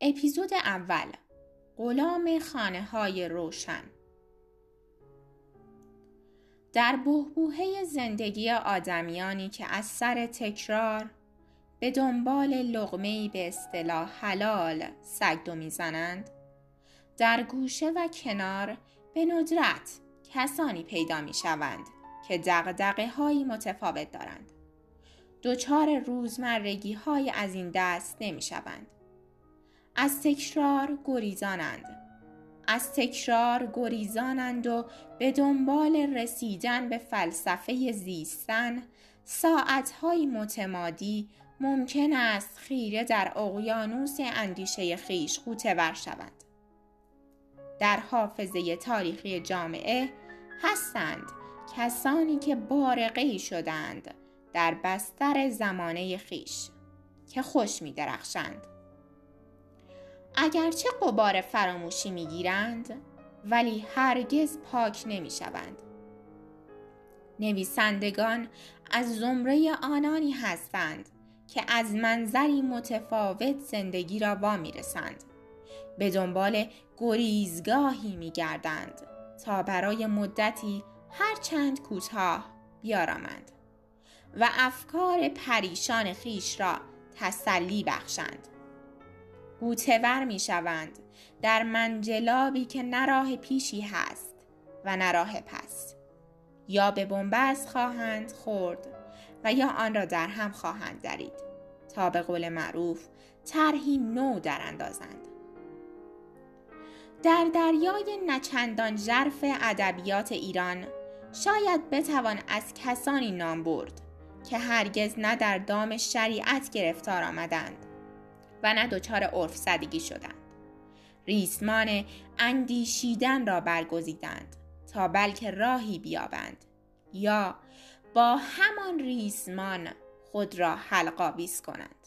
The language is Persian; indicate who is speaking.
Speaker 1: اپیزود اول غلام خانه های روشن در بهبوهه زندگی آدمیانی که از سر تکرار به دنبال لغمه‌ای به اصطلاح حلال سگدو می‌زنند در گوشه و کنار به ندرت کسانی پیدا می شوند که دقدقه هایی متفاوت دارند. دچار روزمرگی های از این دست نمی شوند. از تکرار گریزانند. از تکرار گریزانند و به دنبال رسیدن به فلسفه زیستن ساعتهای متمادی ممکن است خیره در اقیانوس اندیشه خیش غوطه شوند. در حافظه تاریخی جامعه هستند کسانی که بارقه شدند در بستر زمانه خیش که خوش می درخشند. اگرچه قبار فراموشی می گیرند ولی هرگز پاک نمی شوند. نویسندگان از زمره آنانی هستند که از منظری متفاوت زندگی را وا می رسند. به دنبال گریزگاهی می گردند تا برای مدتی هرچند کوتاه بیارامند و افکار پریشان خیش را تسلی بخشند. گوتور می شوند در منجلابی که نراه پیشی هست و نراه پس. یا به بنبست خواهند خورد و یا آن را در هم خواهند درید. تا به قول معروف طرحی نو در اندازند. در دریای نچندان ژرف ادبیات ایران شاید بتوان از کسانی نام برد که هرگز نه در دام شریعت گرفتار آمدند و نه دچار عرف زدگی شدند. ریسمان اندیشیدن را برگزیدند تا بلکه راهی بیابند یا با همان ریسمان خود را حلقاویز کنند.